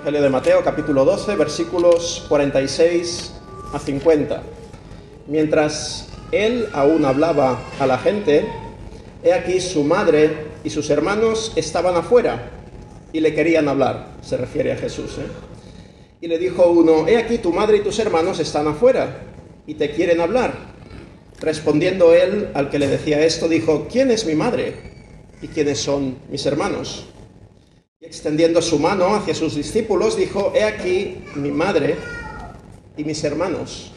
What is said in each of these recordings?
Evangelio de Mateo capítulo 12 versículos 46 a 50. Mientras él aún hablaba a la gente, he aquí su madre y sus hermanos estaban afuera y le querían hablar, se refiere a Jesús. ¿eh? Y le dijo uno, he aquí tu madre y tus hermanos están afuera y te quieren hablar. Respondiendo él al que le decía esto, dijo, ¿quién es mi madre? ¿Y quiénes son mis hermanos? Y extendiendo su mano hacia sus discípulos, dijo, he aquí mi madre y mis hermanos.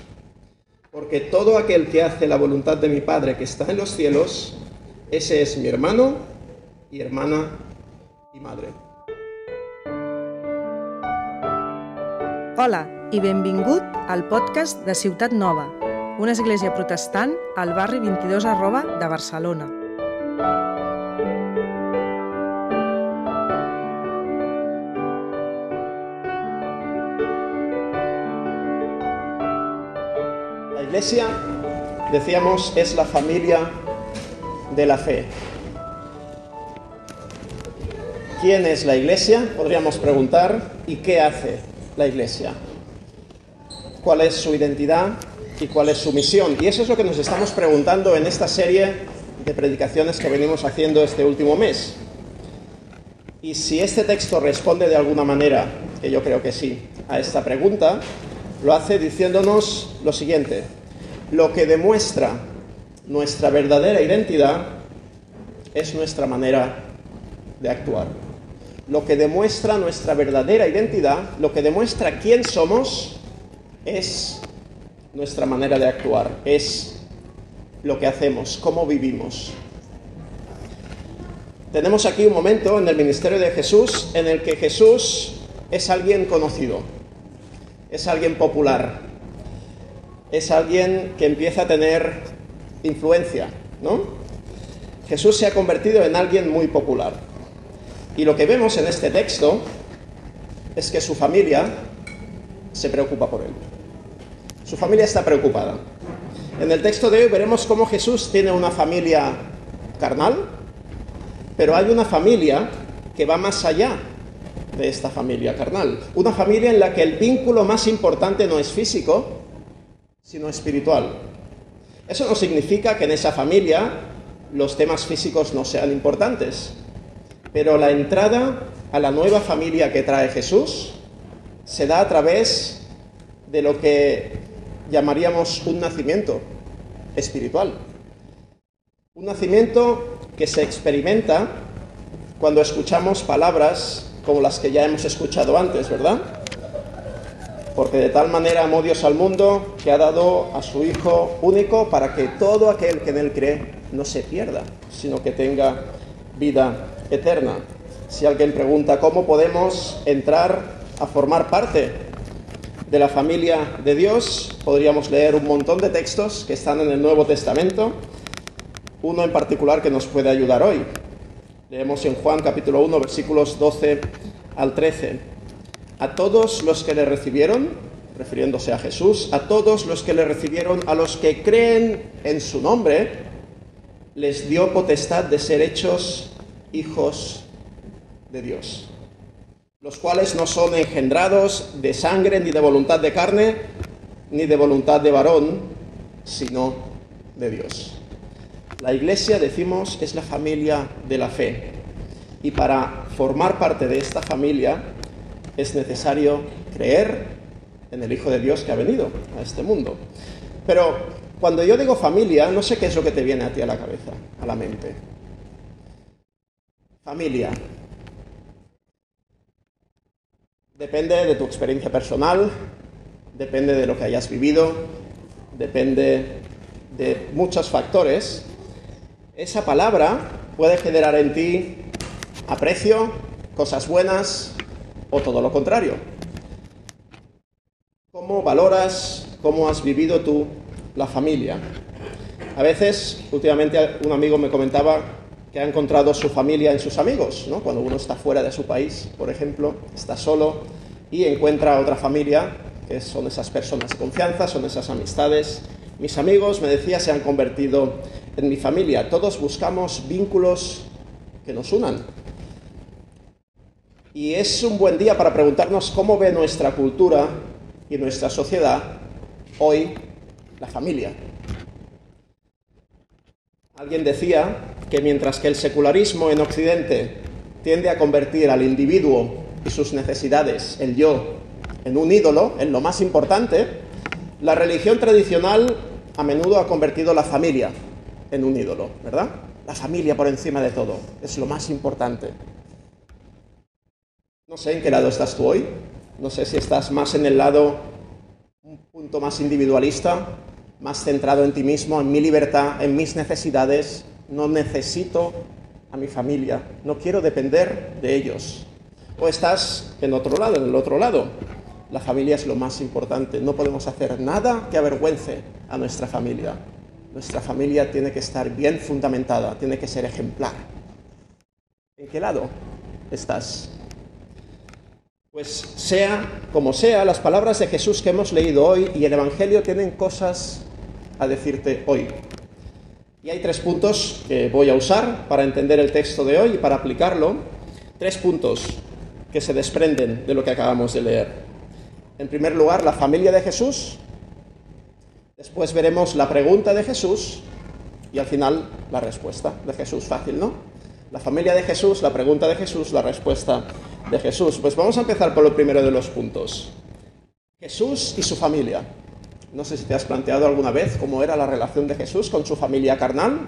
Porque todo aquel que hace la voluntad de mi Padre que está en los cielos, ese es mi hermano y hermana y madre. Hola i benvingut al podcast de Ciutat Nova, una església protestant al barri 22 arroba de Barcelona. Iglesia, decíamos, es la familia de la fe. ¿Quién es la iglesia? Podríamos preguntar. ¿Y qué hace la iglesia? ¿Cuál es su identidad y cuál es su misión? Y eso es lo que nos estamos preguntando en esta serie de predicaciones que venimos haciendo este último mes. Y si este texto responde de alguna manera, que yo creo que sí, a esta pregunta, lo hace diciéndonos lo siguiente. Lo que demuestra nuestra verdadera identidad es nuestra manera de actuar. Lo que demuestra nuestra verdadera identidad, lo que demuestra quién somos, es nuestra manera de actuar, es lo que hacemos, cómo vivimos. Tenemos aquí un momento en el ministerio de Jesús en el que Jesús es alguien conocido, es alguien popular, es alguien que empieza a tener influencia, ¿no? Jesús se ha convertido en alguien muy popular. Y lo que vemos en este texto es que su familia se preocupa por él. Su familia está preocupada. En el texto de hoy veremos cómo Jesús tiene una familia carnal, pero hay una familia que va más allá de esta familia carnal. Una familia en la que el vínculo más importante no es físico, sino espiritual. Eso no significa que en esa familia los temas físicos no sean importantes, pero la entrada a la nueva familia que trae Jesús se da a través de lo que llamaríamos un nacimiento espiritual. Un nacimiento que se experimenta cuando escuchamos palabras como las que ya hemos escuchado antes, ¿verdad? Porque de tal manera amó Dios al mundo que ha dado a su Hijo único para que todo aquel que en Él cree no se pierda, sino que tenga vida eterna. Si alguien pregunta cómo podemos entrar a formar parte de la familia de Dios, podríamos leer un montón de textos que están en el Nuevo Testamento, uno en particular que nos puede ayudar hoy. Leemos en Juan capítulo 1 versículos 12 al 13. A todos los que le recibieron, refiriéndose a Jesús, a todos los que le recibieron, a los que creen en su nombre, les dio potestad de ser hechos hijos de Dios, los cuales no son engendrados de sangre, ni de voluntad de carne, ni de voluntad de varón, sino de Dios. La iglesia, decimos, es la familia de la fe. Y para formar parte de esta familia es necesario creer en el Hijo de Dios que ha venido a este mundo. Pero cuando yo digo familia, no sé qué es lo que te viene a ti a la cabeza, a la mente. Familia. Depende de tu experiencia personal, depende de lo que hayas vivido, depende de muchos factores. Esa palabra puede generar en ti aprecio, cosas buenas o todo lo contrario. ¿Cómo valoras, cómo has vivido tú la familia? A veces, últimamente un amigo me comentaba que ha encontrado su familia en sus amigos, ¿no? Cuando uno está fuera de su país, por ejemplo, está solo y encuentra otra familia, que son esas personas de confianza, son esas amistades. Mis amigos, me decía, se han convertido en mi familia. Todos buscamos vínculos que nos unan. Y es un buen día para preguntarnos cómo ve nuestra cultura y nuestra sociedad hoy la familia. Alguien decía que mientras que el secularismo en Occidente tiende a convertir al individuo y sus necesidades, el yo, en un ídolo, en lo más importante, la religión tradicional a menudo ha convertido la familia en un ídolo, ¿verdad? La familia por encima de todo, es lo más importante. No sé en qué lado estás tú hoy, no sé si estás más en el lado un punto más individualista, más centrado en ti mismo, en mi libertad, en mis necesidades. No necesito a mi familia, no quiero depender de ellos. O estás en otro lado, en el otro lado. La familia es lo más importante. No podemos hacer nada que avergüence a nuestra familia. Nuestra familia tiene que estar bien fundamentada, tiene que ser ejemplar. ¿En qué lado estás? Pues sea como sea, las palabras de Jesús que hemos leído hoy y el Evangelio tienen cosas a decirte hoy. Y hay tres puntos que voy a usar para entender el texto de hoy y para aplicarlo. Tres puntos que se desprenden de lo que acabamos de leer. En primer lugar, la familia de Jesús. Después veremos la pregunta de Jesús y al final la respuesta de Jesús. Fácil, ¿no? La familia de Jesús, la pregunta de Jesús, la respuesta de Jesús. Pues vamos a empezar por lo primero de los puntos. Jesús y su familia. No sé si te has planteado alguna vez cómo era la relación de Jesús con su familia carnal.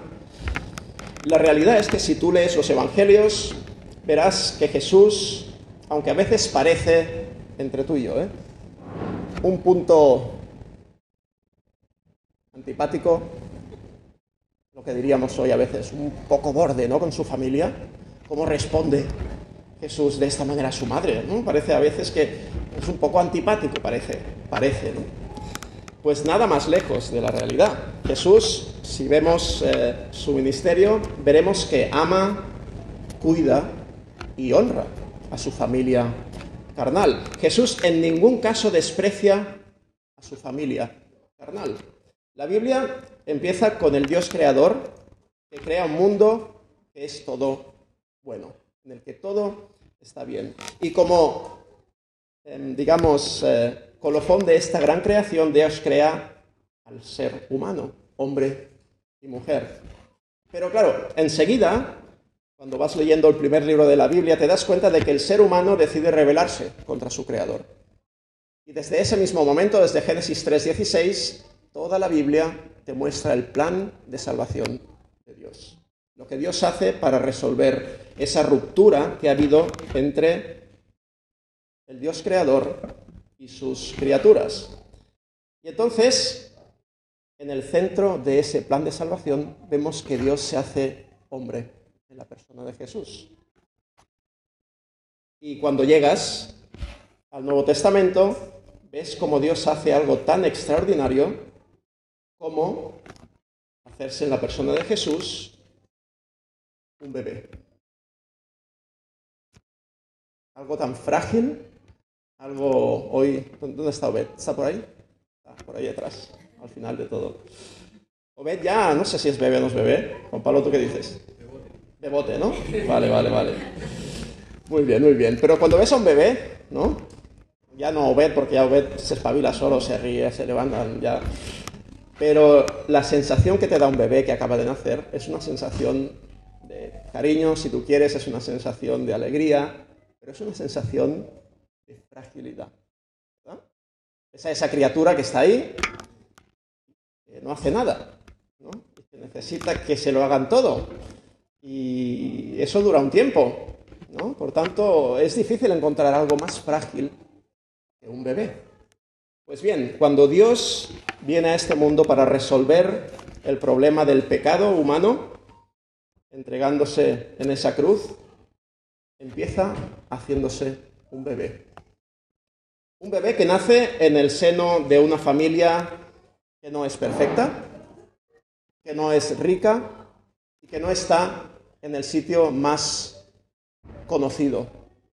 La realidad es que si tú lees los Evangelios, verás que Jesús, aunque a veces parece, entre tú y yo, ¿eh? un punto antipático, lo que diríamos hoy a veces, un poco borde, ¿no? Con su familia, ¿cómo responde Jesús de esta manera a su madre? ¿no? Parece a veces que es un poco antipático, parece, parece, ¿no? Pues nada más lejos de la realidad. Jesús, si vemos eh, su ministerio, veremos que ama, cuida y honra a su familia carnal. Jesús en ningún caso desprecia a su familia carnal. La Biblia empieza con el Dios creador que crea un mundo que es todo bueno, en el que todo está bien. Y como, em, digamos, eh, colofón de esta gran creación, Dios crea al ser humano, hombre y mujer. Pero claro, enseguida, cuando vas leyendo el primer libro de la Biblia, te das cuenta de que el ser humano decide rebelarse contra su creador. Y desde ese mismo momento, desde Génesis 3:16, toda la Biblia te muestra el plan de salvación de Dios. Lo que Dios hace para resolver esa ruptura que ha habido entre el Dios creador y sus criaturas. Y entonces, en el centro de ese plan de salvación, vemos que Dios se hace hombre en la persona de Jesús. Y cuando llegas al Nuevo Testamento, ves cómo Dios hace algo tan extraordinario como hacerse en la persona de Jesús un bebé. Algo tan frágil, algo hoy... ¿Dónde está Obed? ¿Está por ahí? Está por ahí atrás, al final de todo. Obed ya, no sé si es bebé o no es bebé. Juan Pablo, ¿tú qué dices? De bote, ¿no? Vale, vale, vale. Muy bien, muy bien. Pero cuando ves a un bebé, ¿no? Ya no Obed, porque ya Obed se espabila solo, se ríe, se levanta, ya... Pero la sensación que te da un bebé que acaba de nacer es una sensación de cariño, si tú quieres, es una sensación de alegría, pero es una sensación de fragilidad. Esa, criatura que está ahí, no hace nada, ¿no? necesita que se lo hagan todo. Y eso dura un tiempo. ¿no? Por tanto, es difícil encontrar algo más frágil que un bebé. Pues bien, cuando Dios viene a este mundo para resolver el problema del pecado humano, entregándose en esa cruz, empieza haciéndose un bebé. Un bebé que nace en el seno de una familia que no es perfecta, que no es rica y que no está en el sitio más conocido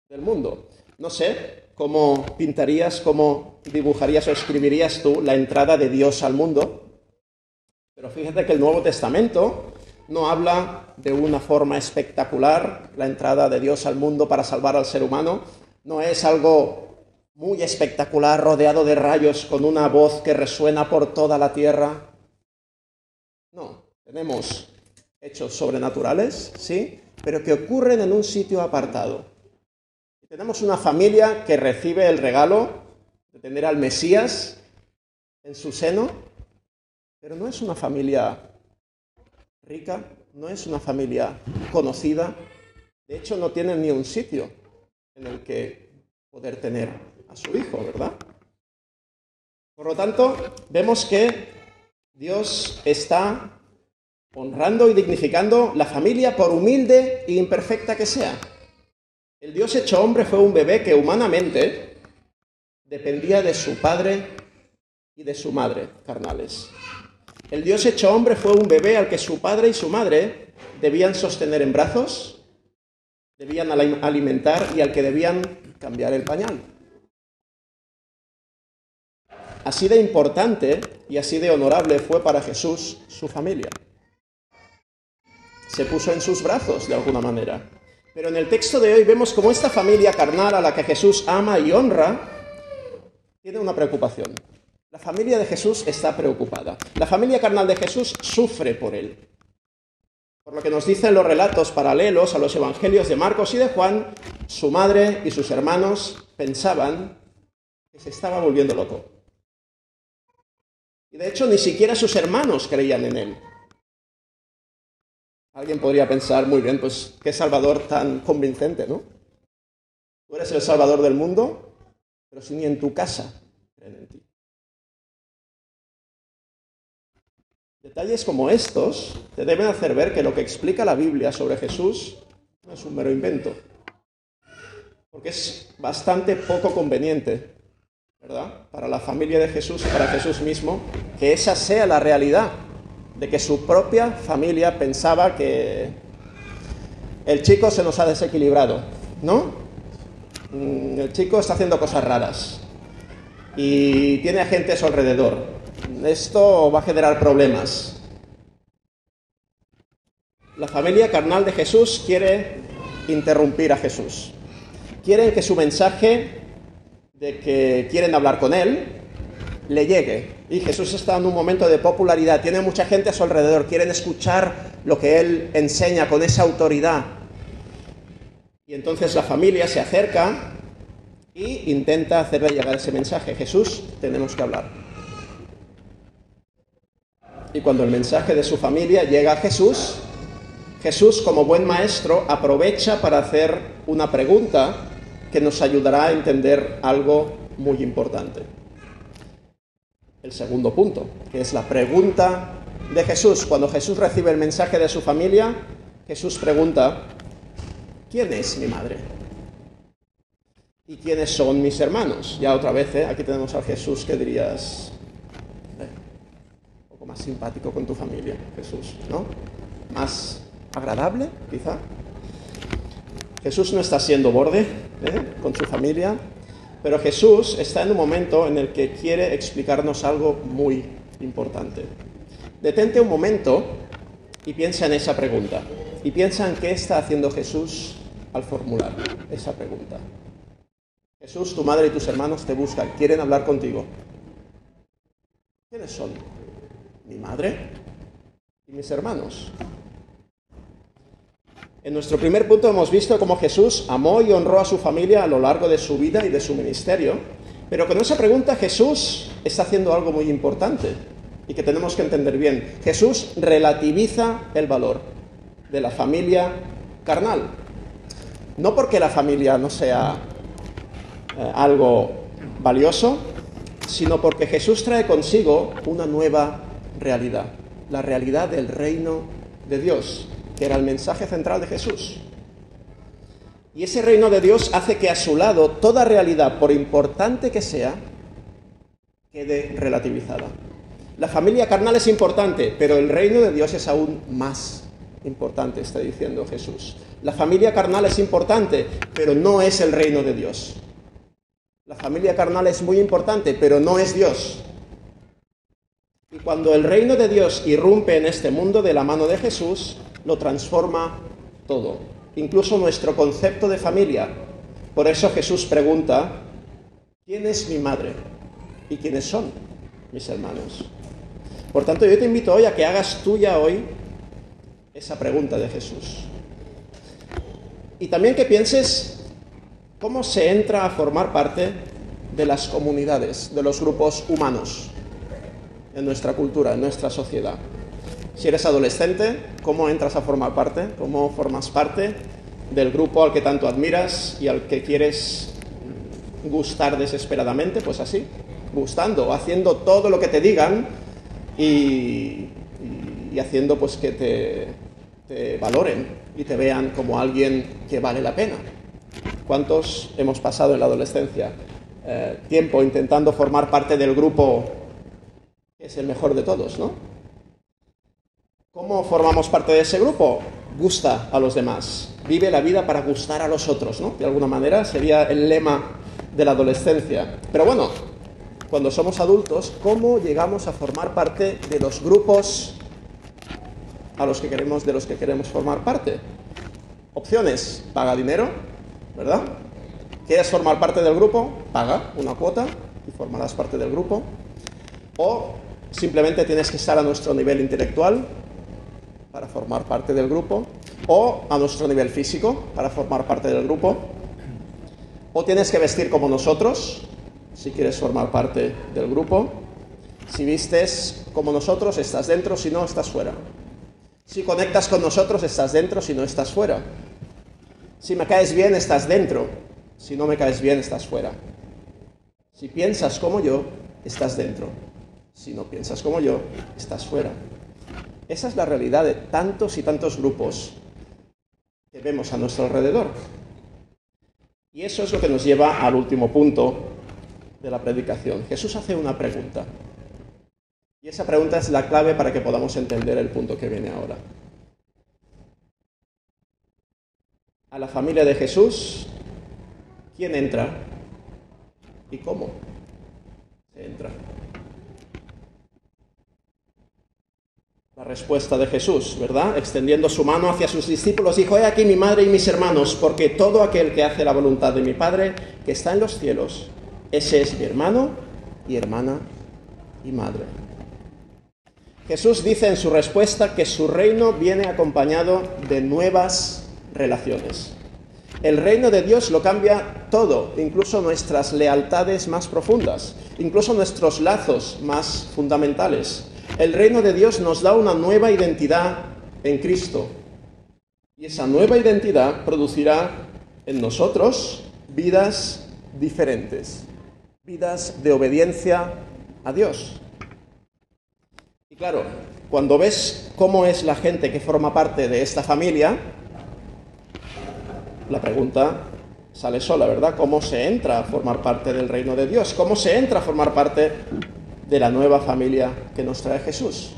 del mundo. No sé cómo pintarías, cómo dibujarías o escribirías tú la entrada de Dios al mundo, pero fíjate que el Nuevo Testamento no habla de una forma espectacular la entrada de Dios al mundo para salvar al ser humano, no es algo muy espectacular rodeado de rayos con una voz que resuena por toda la tierra. No, tenemos hechos sobrenaturales, sí, pero que ocurren en un sitio apartado. Tenemos una familia que recibe el regalo de tener al Mesías en su seno, pero no es una familia rica, no es una familia conocida. De hecho, no tienen ni un sitio en el que poder tener a su hijo, ¿verdad? Por lo tanto, vemos que Dios está honrando y dignificando la familia por humilde e imperfecta que sea. El Dios hecho hombre fue un bebé que humanamente dependía de su padre y de su madre carnales. El Dios hecho hombre fue un bebé al que su padre y su madre debían sostener en brazos, debían alimentar y al que debían cambiar el pañal. Así de importante y así de honorable fue para Jesús su familia. Se puso en sus brazos de alguna manera. Pero en el texto de hoy vemos cómo esta familia carnal a la que Jesús ama y honra tiene una preocupación. La familia de Jesús está preocupada. La familia carnal de Jesús sufre por él. Por lo que nos dicen los relatos paralelos a los evangelios de Marcos y de Juan, su madre y sus hermanos pensaban que se estaba volviendo loco. Y de hecho ni siquiera sus hermanos creían en él. Alguien podría pensar, muy bien, pues qué Salvador tan convincente, ¿no? Tú eres el Salvador del mundo, pero si ni en tu casa creen en ti. Detalles como estos te deben hacer ver que lo que explica la Biblia sobre Jesús no es un mero invento, porque es bastante poco conveniente, ¿verdad? Para la familia de Jesús para Jesús mismo, que esa sea la realidad, de que su propia familia pensaba que el chico se nos ha desequilibrado, ¿no? Mm, el chico está haciendo cosas raras y tiene a gente a su alrededor esto va a generar problemas. La familia carnal de Jesús quiere interrumpir a Jesús. Quieren que su mensaje de que quieren hablar con él le llegue. Y Jesús está en un momento de popularidad, tiene mucha gente a su alrededor, quieren escuchar lo que él enseña con esa autoridad. Y entonces la familia se acerca y intenta hacerle llegar ese mensaje. Jesús, tenemos que hablar. Y cuando el mensaje de su familia llega a Jesús, Jesús como buen maestro aprovecha para hacer una pregunta que nos ayudará a entender algo muy importante. El segundo punto, que es la pregunta de Jesús. Cuando Jesús recibe el mensaje de su familia, Jesús pregunta, ¿quién es mi madre? ¿Y quiénes son mis hermanos? Ya otra vez, ¿eh? aquí tenemos a Jesús que dirías, más simpático con tu familia, Jesús, ¿no? Más agradable, quizá. Jesús no está siendo borde ¿eh? con su familia, pero Jesús está en un momento en el que quiere explicarnos algo muy importante. Detente un momento y piensa en esa pregunta. Y piensa en qué está haciendo Jesús al formular esa pregunta. Jesús, tu madre y tus hermanos te buscan, quieren hablar contigo. ¿Quiénes son? Mi madre y mis hermanos. En nuestro primer punto hemos visto cómo Jesús amó y honró a su familia a lo largo de su vida y de su ministerio, pero con esa pregunta Jesús está haciendo algo muy importante y que tenemos que entender bien. Jesús relativiza el valor de la familia carnal. No porque la familia no sea eh, algo valioso, sino porque Jesús trae consigo una nueva realidad, la realidad del reino de Dios, que era el mensaje central de Jesús. Y ese reino de Dios hace que a su lado toda realidad, por importante que sea, quede relativizada. La familia carnal es importante, pero el reino de Dios es aún más importante, está diciendo Jesús. La familia carnal es importante, pero no es el reino de Dios. La familia carnal es muy importante, pero no es Dios. Y cuando el reino de Dios irrumpe en este mundo de la mano de Jesús, lo transforma todo, incluso nuestro concepto de familia. Por eso Jesús pregunta, ¿quién es mi madre? ¿Y quiénes son mis hermanos? Por tanto, yo te invito hoy a que hagas tuya hoy esa pregunta de Jesús. Y también que pienses cómo se entra a formar parte de las comunidades, de los grupos humanos en nuestra cultura, en nuestra sociedad. Si eres adolescente, ¿cómo entras a formar parte? ¿Cómo formas parte del grupo al que tanto admiras y al que quieres gustar desesperadamente? Pues así, gustando, haciendo todo lo que te digan y, haciendo pues que te, te valoren y te vean como alguien que vale la pena. ¿Cuántos hemos pasado en la adolescencia eh, tiempo intentando formar parte del grupo es el mejor de todos, ¿no? ¿Cómo formamos parte de ese grupo? Gusta a los demás, vive la vida para gustar a los otros, ¿no? De alguna manera sería el lema de la adolescencia. Pero bueno, cuando somos adultos, ¿cómo llegamos a formar parte de los grupos a los que queremos, de los que queremos formar parte? Opciones, paga dinero, ¿verdad? ¿Quieres formar parte del grupo? Paga una cuota y formarás parte del grupo. O simplemente tienes que estar a nuestro nivel intelectual para formar parte del grupo. O a nuestro nivel físico para formar parte del grupo. O tienes que vestir como nosotros si quieres formar parte del grupo. Si vistes como nosotros, estás dentro, si no, estás fuera. Si conectas con nosotros, estás dentro, si no, estás fuera. Si me caes bien, estás dentro. Si no me caes bien, estás fuera. Si piensas como yo, estás dentro. Si no piensas como yo, estás fuera. Esa es la realidad de tantos y tantos grupos que vemos a nuestro alrededor. Y eso es lo que nos lleva al último punto de la predicación. Jesús hace una pregunta. Y esa pregunta es la clave para que podamos entender el punto que viene ahora. A la familia de Jesús, ¿quién entra? ¿Y cómo se entra? La respuesta de Jesús, ¿verdad? Extendiendo su mano hacia sus discípulos, dijo, he aquí mi madre y mis hermanos, porque todo aquel que hace la voluntad de mi Padre, que está en los cielos, ese es mi hermano y hermana y madre. Jesús dice en su respuesta que su reino viene acompañado de nuevas relaciones. El reino de Dios lo cambia todo, incluso nuestras lealtades más profundas, incluso nuestros lazos más fundamentales. El reino de Dios nos da una nueva identidad en Cristo. Y esa nueva identidad producirá en nosotros vidas diferentes, vidas de obediencia a Dios claro, cuando ves cómo es la gente que forma parte de esta familia, la pregunta sale sola, ¿verdad? ¿Cómo se entra a formar parte del reino de Dios? ¿Cómo se entra a formar parte de la nueva familia que nos trae Jesús?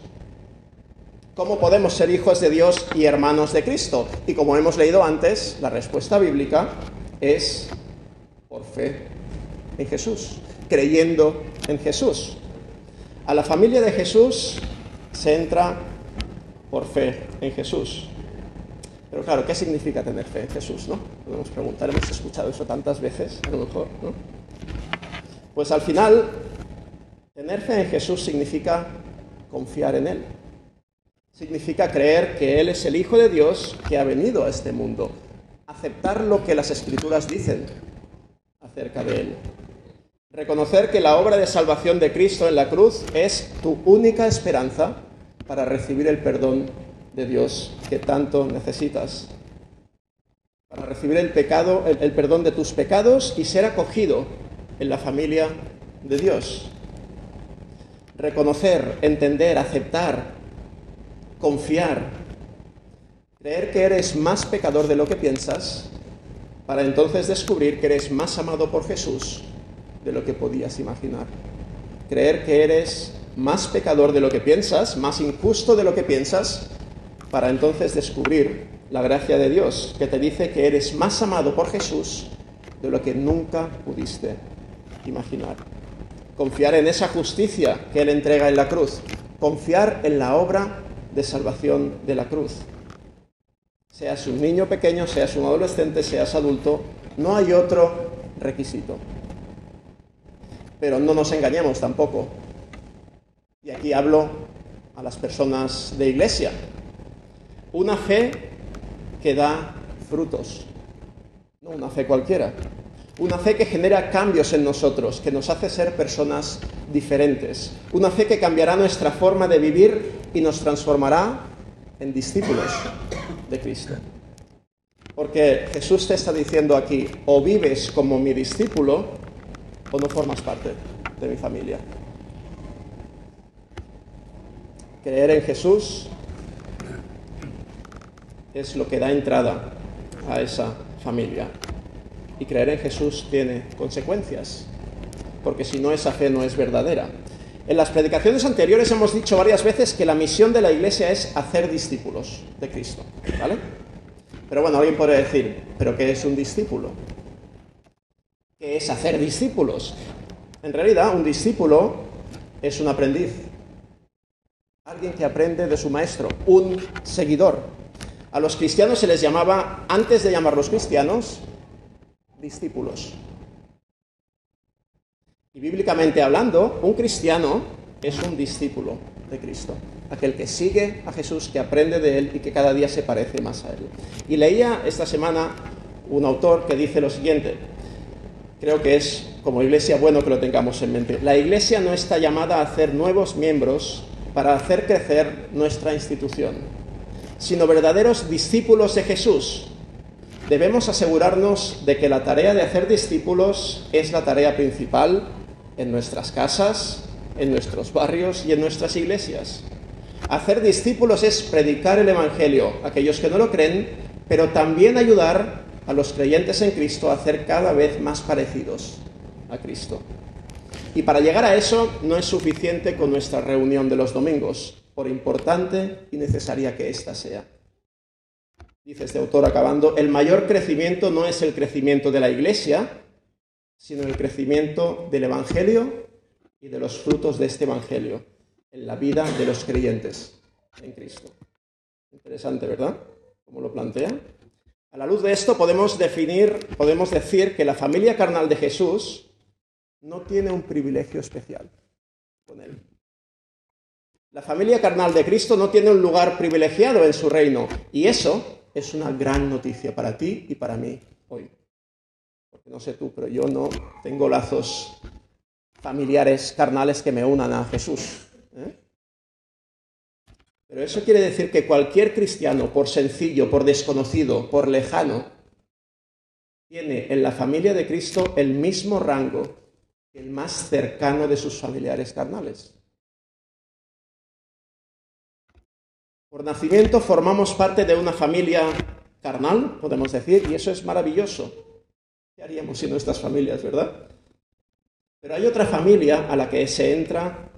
¿Cómo podemos ser hijos de Dios y hermanos de Cristo? Y como hemos leído antes, la respuesta bíblica es por fe en Jesús, creyendo en Jesús. A la familia de Jesús se entra por fe en Jesús. Pero claro, ¿qué significa tener fe en Jesús? ¿no? Podemos preguntar, hemos escuchado eso tantas veces, a lo mejor, ¿no? Pues al final, tener fe en Jesús significa confiar en Él. Significa creer que Él es el Hijo de Dios que ha venido a este mundo. Aceptar lo que las Escrituras dicen acerca de Él. Reconocer que la obra de salvación de Cristo en la cruz es tu única esperanza para recibir el perdón de Dios que tanto necesitas. Para recibir el pecado, el, perdón de tus pecados y ser acogido en la familia de Dios. Reconocer, entender, aceptar, confiar, creer que eres más pecador de lo que piensas, para entonces descubrir que eres más amado por Jesús de lo que podías imaginar. Creer que eres más pecador de lo que piensas, más injusto de lo que piensas, para entonces descubrir la gracia de Dios, que te dice que eres más amado por Jesús de lo que nunca pudiste imaginar. Confiar en esa justicia que Él entrega en la cruz, confiar en la obra de salvación de la cruz. Seas un niño pequeño, seas un adolescente, seas adulto, no hay otro requisito. Pero no nos engañemos tampoco. Y aquí hablo a las personas de iglesia. Una fe que da frutos, no una fe cualquiera. Una fe que genera cambios en nosotros, que nos hace ser personas diferentes. Una fe que cambiará nuestra forma de vivir y nos transformará en discípulos de Cristo. Porque Jesús te está diciendo aquí, o vives como mi discípulo o no formas parte de mi familia. Creer en Jesús es lo que da entrada a esa familia. Y creer en Jesús tiene consecuencias, porque si no esa fe no es verdadera. En las predicaciones anteriores hemos dicho varias veces que la misión de la iglesia es hacer discípulos de Cristo, ¿vale? Pero bueno, alguien podría decir, ¿pero qué es un discípulo? ¿Qué es hacer discípulos? En realidad, un discípulo es un aprendiz, alguien que aprende de su maestro, un seguidor. A los cristianos se les llamaba, antes de llamarlos cristianos, discípulos. Y bíblicamente hablando, un cristiano es un discípulo de Cristo, aquel que sigue a Jesús, que aprende de Él y que cada día se parece más a Él. Y leía esta semana un autor que dice lo siguiente, creo que es como iglesia bueno que lo tengamos en mente, la iglesia no está llamada a hacer nuevos miembros para hacer crecer nuestra institución, sino verdaderos discípulos de Jesús debemos asegurarnos de que la tarea de hacer discípulos es la tarea principal en nuestras casas, en nuestros barrios y en nuestras iglesias. Hacer discípulos es predicar el Evangelio a aquellos que no lo creen, pero también ayudar a los creyentes en Cristo a hacer cada vez más parecidos a Cristo. Y para llegar a eso no es suficiente con nuestra reunión de los domingos, por importante y necesaria que ésta sea. Dice este autor acabando, el mayor crecimiento no es el crecimiento de la iglesia, sino el crecimiento del Evangelio y de los frutos de este Evangelio en la vida de los creyentes en Cristo. Interesante, ¿verdad? ¿Cómo lo plantea? A la luz de esto podemos definir, podemos decir que la familia carnal de Jesús no tiene un privilegio especial con él. La familia carnal de Cristo no tiene un lugar privilegiado en su reino y eso es una gran noticia para ti y para mí hoy. Porque no sé tú, pero yo no tengo lazos familiares carnales que me unan a Jesús. ¿eh? Pero eso quiere decir que cualquier cristiano, por sencillo, por desconocido, por lejano, tiene en la familia de Cristo el mismo rango que el más cercano de sus familiares carnales. Por nacimiento formamos parte de una familia carnal, podemos decir, y eso es maravilloso. ¿Qué haríamos sin nuestras familias, verdad? Pero hay otra familia a la que se entra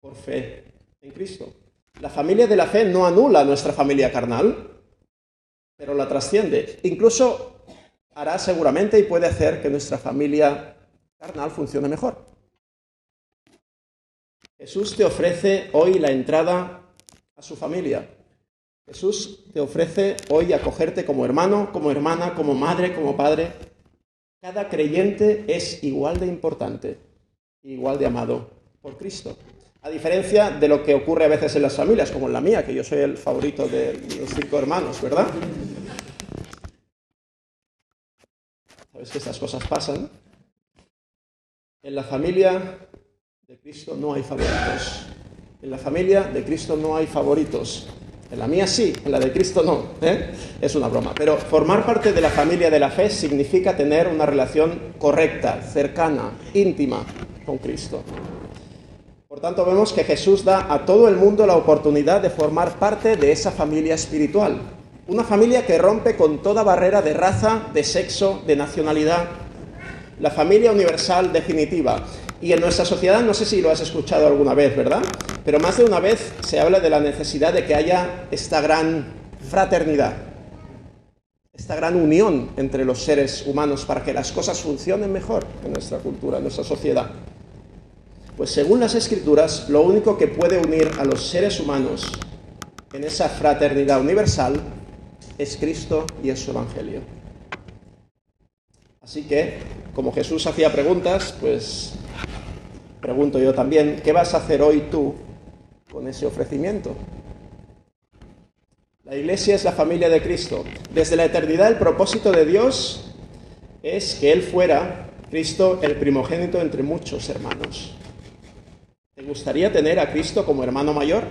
por fe en Cristo. La familia de la fe no anula nuestra familia carnal, pero la trasciende. Incluso hará seguramente y puede hacer que nuestra familia carnal funcione mejor. Jesús te ofrece hoy la entrada su familia. Jesús te ofrece hoy acogerte como hermano, como hermana, como madre, como padre. Cada creyente es igual de importante, igual de amado por Cristo. A diferencia de lo que ocurre a veces en las familias, como en la mía, que yo soy el favorito de los cinco hermanos, ¿verdad? Sabes que estas cosas pasan. En la familia de Cristo no hay favoritos. En la familia de Cristo no hay favoritos. En la mía sí, en la de Cristo no. ¿eh? Es una broma. Pero formar parte de la familia de la fe significa tener una relación correcta, cercana, íntima con Cristo. Por tanto, vemos que Jesús da a todo el mundo la oportunidad de formar parte de esa familia espiritual. Una familia que rompe con toda barrera de raza, de sexo, de nacionalidad. La familia universal definitiva. Y en nuestra sociedad, no sé si lo has escuchado alguna vez, ¿verdad? Pero más de una vez se habla de la necesidad de que haya esta gran fraternidad, esta gran unión entre los seres humanos para que las cosas funcionen mejor en nuestra cultura, en nuestra sociedad. Pues según las escrituras, lo único que puede unir a los seres humanos en esa fraternidad universal es Cristo y es su Evangelio. Así que, como Jesús hacía preguntas, pues pregunto yo también, ¿qué vas a hacer hoy tú con ese ofrecimiento? La iglesia es la familia de Cristo. Desde la eternidad el propósito de Dios es que Él fuera, Cristo, el primogénito entre muchos hermanos. ¿Te gustaría tener a Cristo como hermano mayor?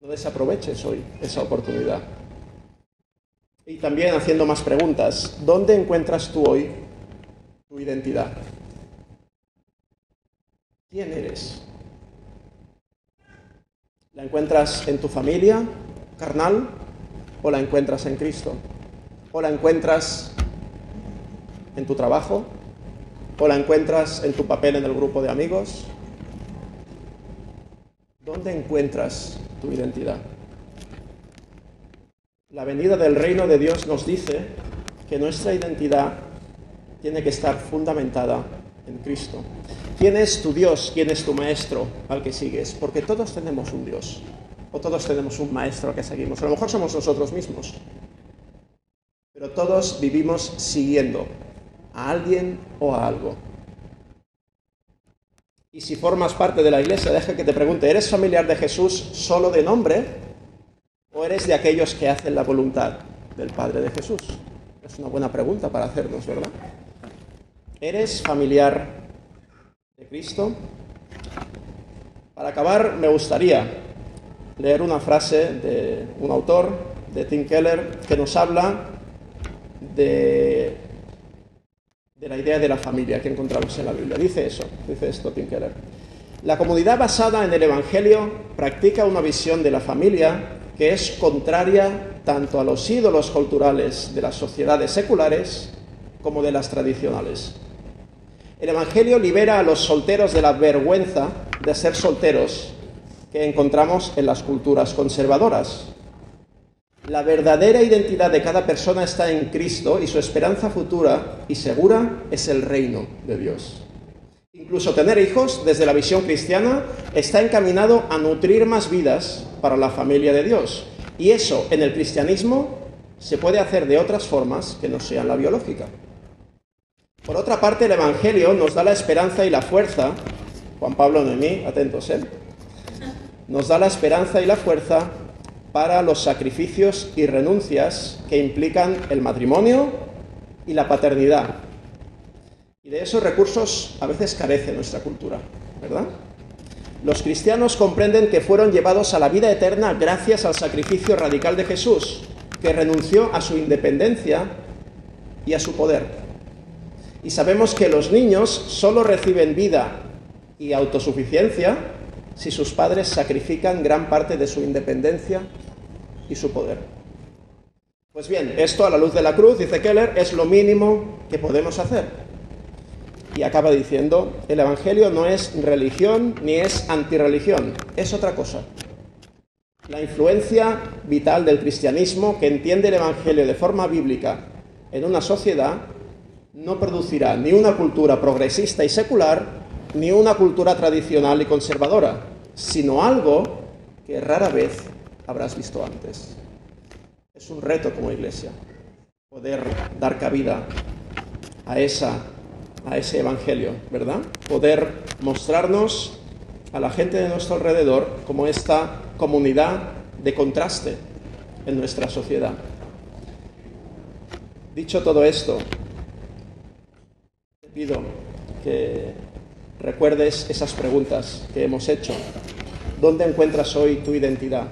No desaproveches hoy esa oportunidad. Y también haciendo más preguntas, ¿dónde encuentras tú hoy tu identidad? ¿Quién eres? ¿La encuentras en tu familia carnal o la encuentras en Cristo? ¿O la encuentras en tu trabajo? ¿O la encuentras en tu papel en el grupo de amigos? ¿Dónde encuentras tu identidad? La venida del reino de Dios nos dice que nuestra identidad tiene que estar fundamentada en Cristo. ¿Quién es tu Dios? ¿Quién es tu maestro al que sigues? Porque todos tenemos un Dios o todos tenemos un maestro al que seguimos. A lo mejor somos nosotros mismos, pero todos vivimos siguiendo a alguien o a algo. Y si formas parte de la iglesia, deja que te pregunte, ¿eres familiar de Jesús solo de nombre ¿O eres de aquellos que hacen la voluntad del Padre de Jesús? Es una buena pregunta para hacernos, ¿verdad? ¿Eres familiar de Cristo? Para acabar, me gustaría leer una frase de un autor, de Tim Keller, que nos habla de, de la idea de la familia que encontramos en la Biblia. Dice eso, dice esto Tim Keller. La comunidad basada en el Evangelio practica una visión de la familia que es contraria tanto a los ídolos culturales de las sociedades seculares como de las tradicionales. El Evangelio libera a los solteros de la vergüenza de ser solteros que encontramos en las culturas conservadoras. La verdadera identidad de cada persona está en Cristo y su esperanza futura y segura es el reino de Dios. Incluso tener hijos, desde la visión cristiana, está encaminado a nutrir más vidas para la familia de Dios. Y eso en el cristianismo se puede hacer de otras formas que no sean la biológica. Por otra parte, el Evangelio nos da la esperanza y la fuerza, Juan Pablo Noemí, atentos, ¿eh? Nos da la esperanza y la fuerza para los sacrificios y renuncias que implican el matrimonio y la paternidad, y de esos recursos a veces carece nuestra cultura, ¿verdad? Los cristianos comprenden que fueron llevados a la vida eterna gracias al sacrificio radical de Jesús, que renunció a su independencia y a su poder. Y sabemos que los niños solo reciben vida y autosuficiencia si sus padres sacrifican gran parte de su independencia y su poder. Pues bien, esto a la luz de la cruz, dice Keller, es lo mínimo que podemos hacer y acaba diciendo, el Evangelio no es religión ni es antirreligión, es otra cosa. La influencia vital del cristianismo que entiende el Evangelio de forma bíblica en una sociedad no producirá ni una cultura progresista y secular, ni una cultura tradicional y conservadora, sino algo que rara vez habrás visto antes. Es un reto como iglesia poder dar cabida a esa a ese Evangelio, ¿verdad? Poder mostrarnos a la gente de nuestro alrededor como esta comunidad de contraste en nuestra sociedad. Dicho todo esto, pido que recuerdes esas preguntas que hemos hecho. ¿Dónde encuentras hoy tu identidad?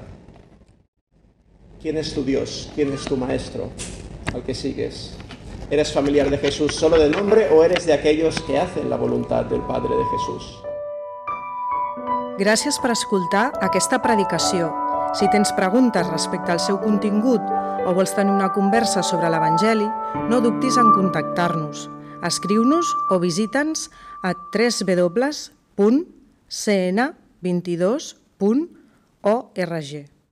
¿Quién es tu Dios? ¿Quién es tu Maestro al que sigues? ¿Eres familiar de Jesús solo de nombre o eres de aquellos que hacen la voluntad del Padre de Jesús? Gràcies per escoltar aquesta predicació. Si tens preguntes respecte al seu contingut o vols tenir una conversa sobre l'Evangeli, no dubtis en contactar-nos. Escriu-nos o visita'ns a www.cn22.org.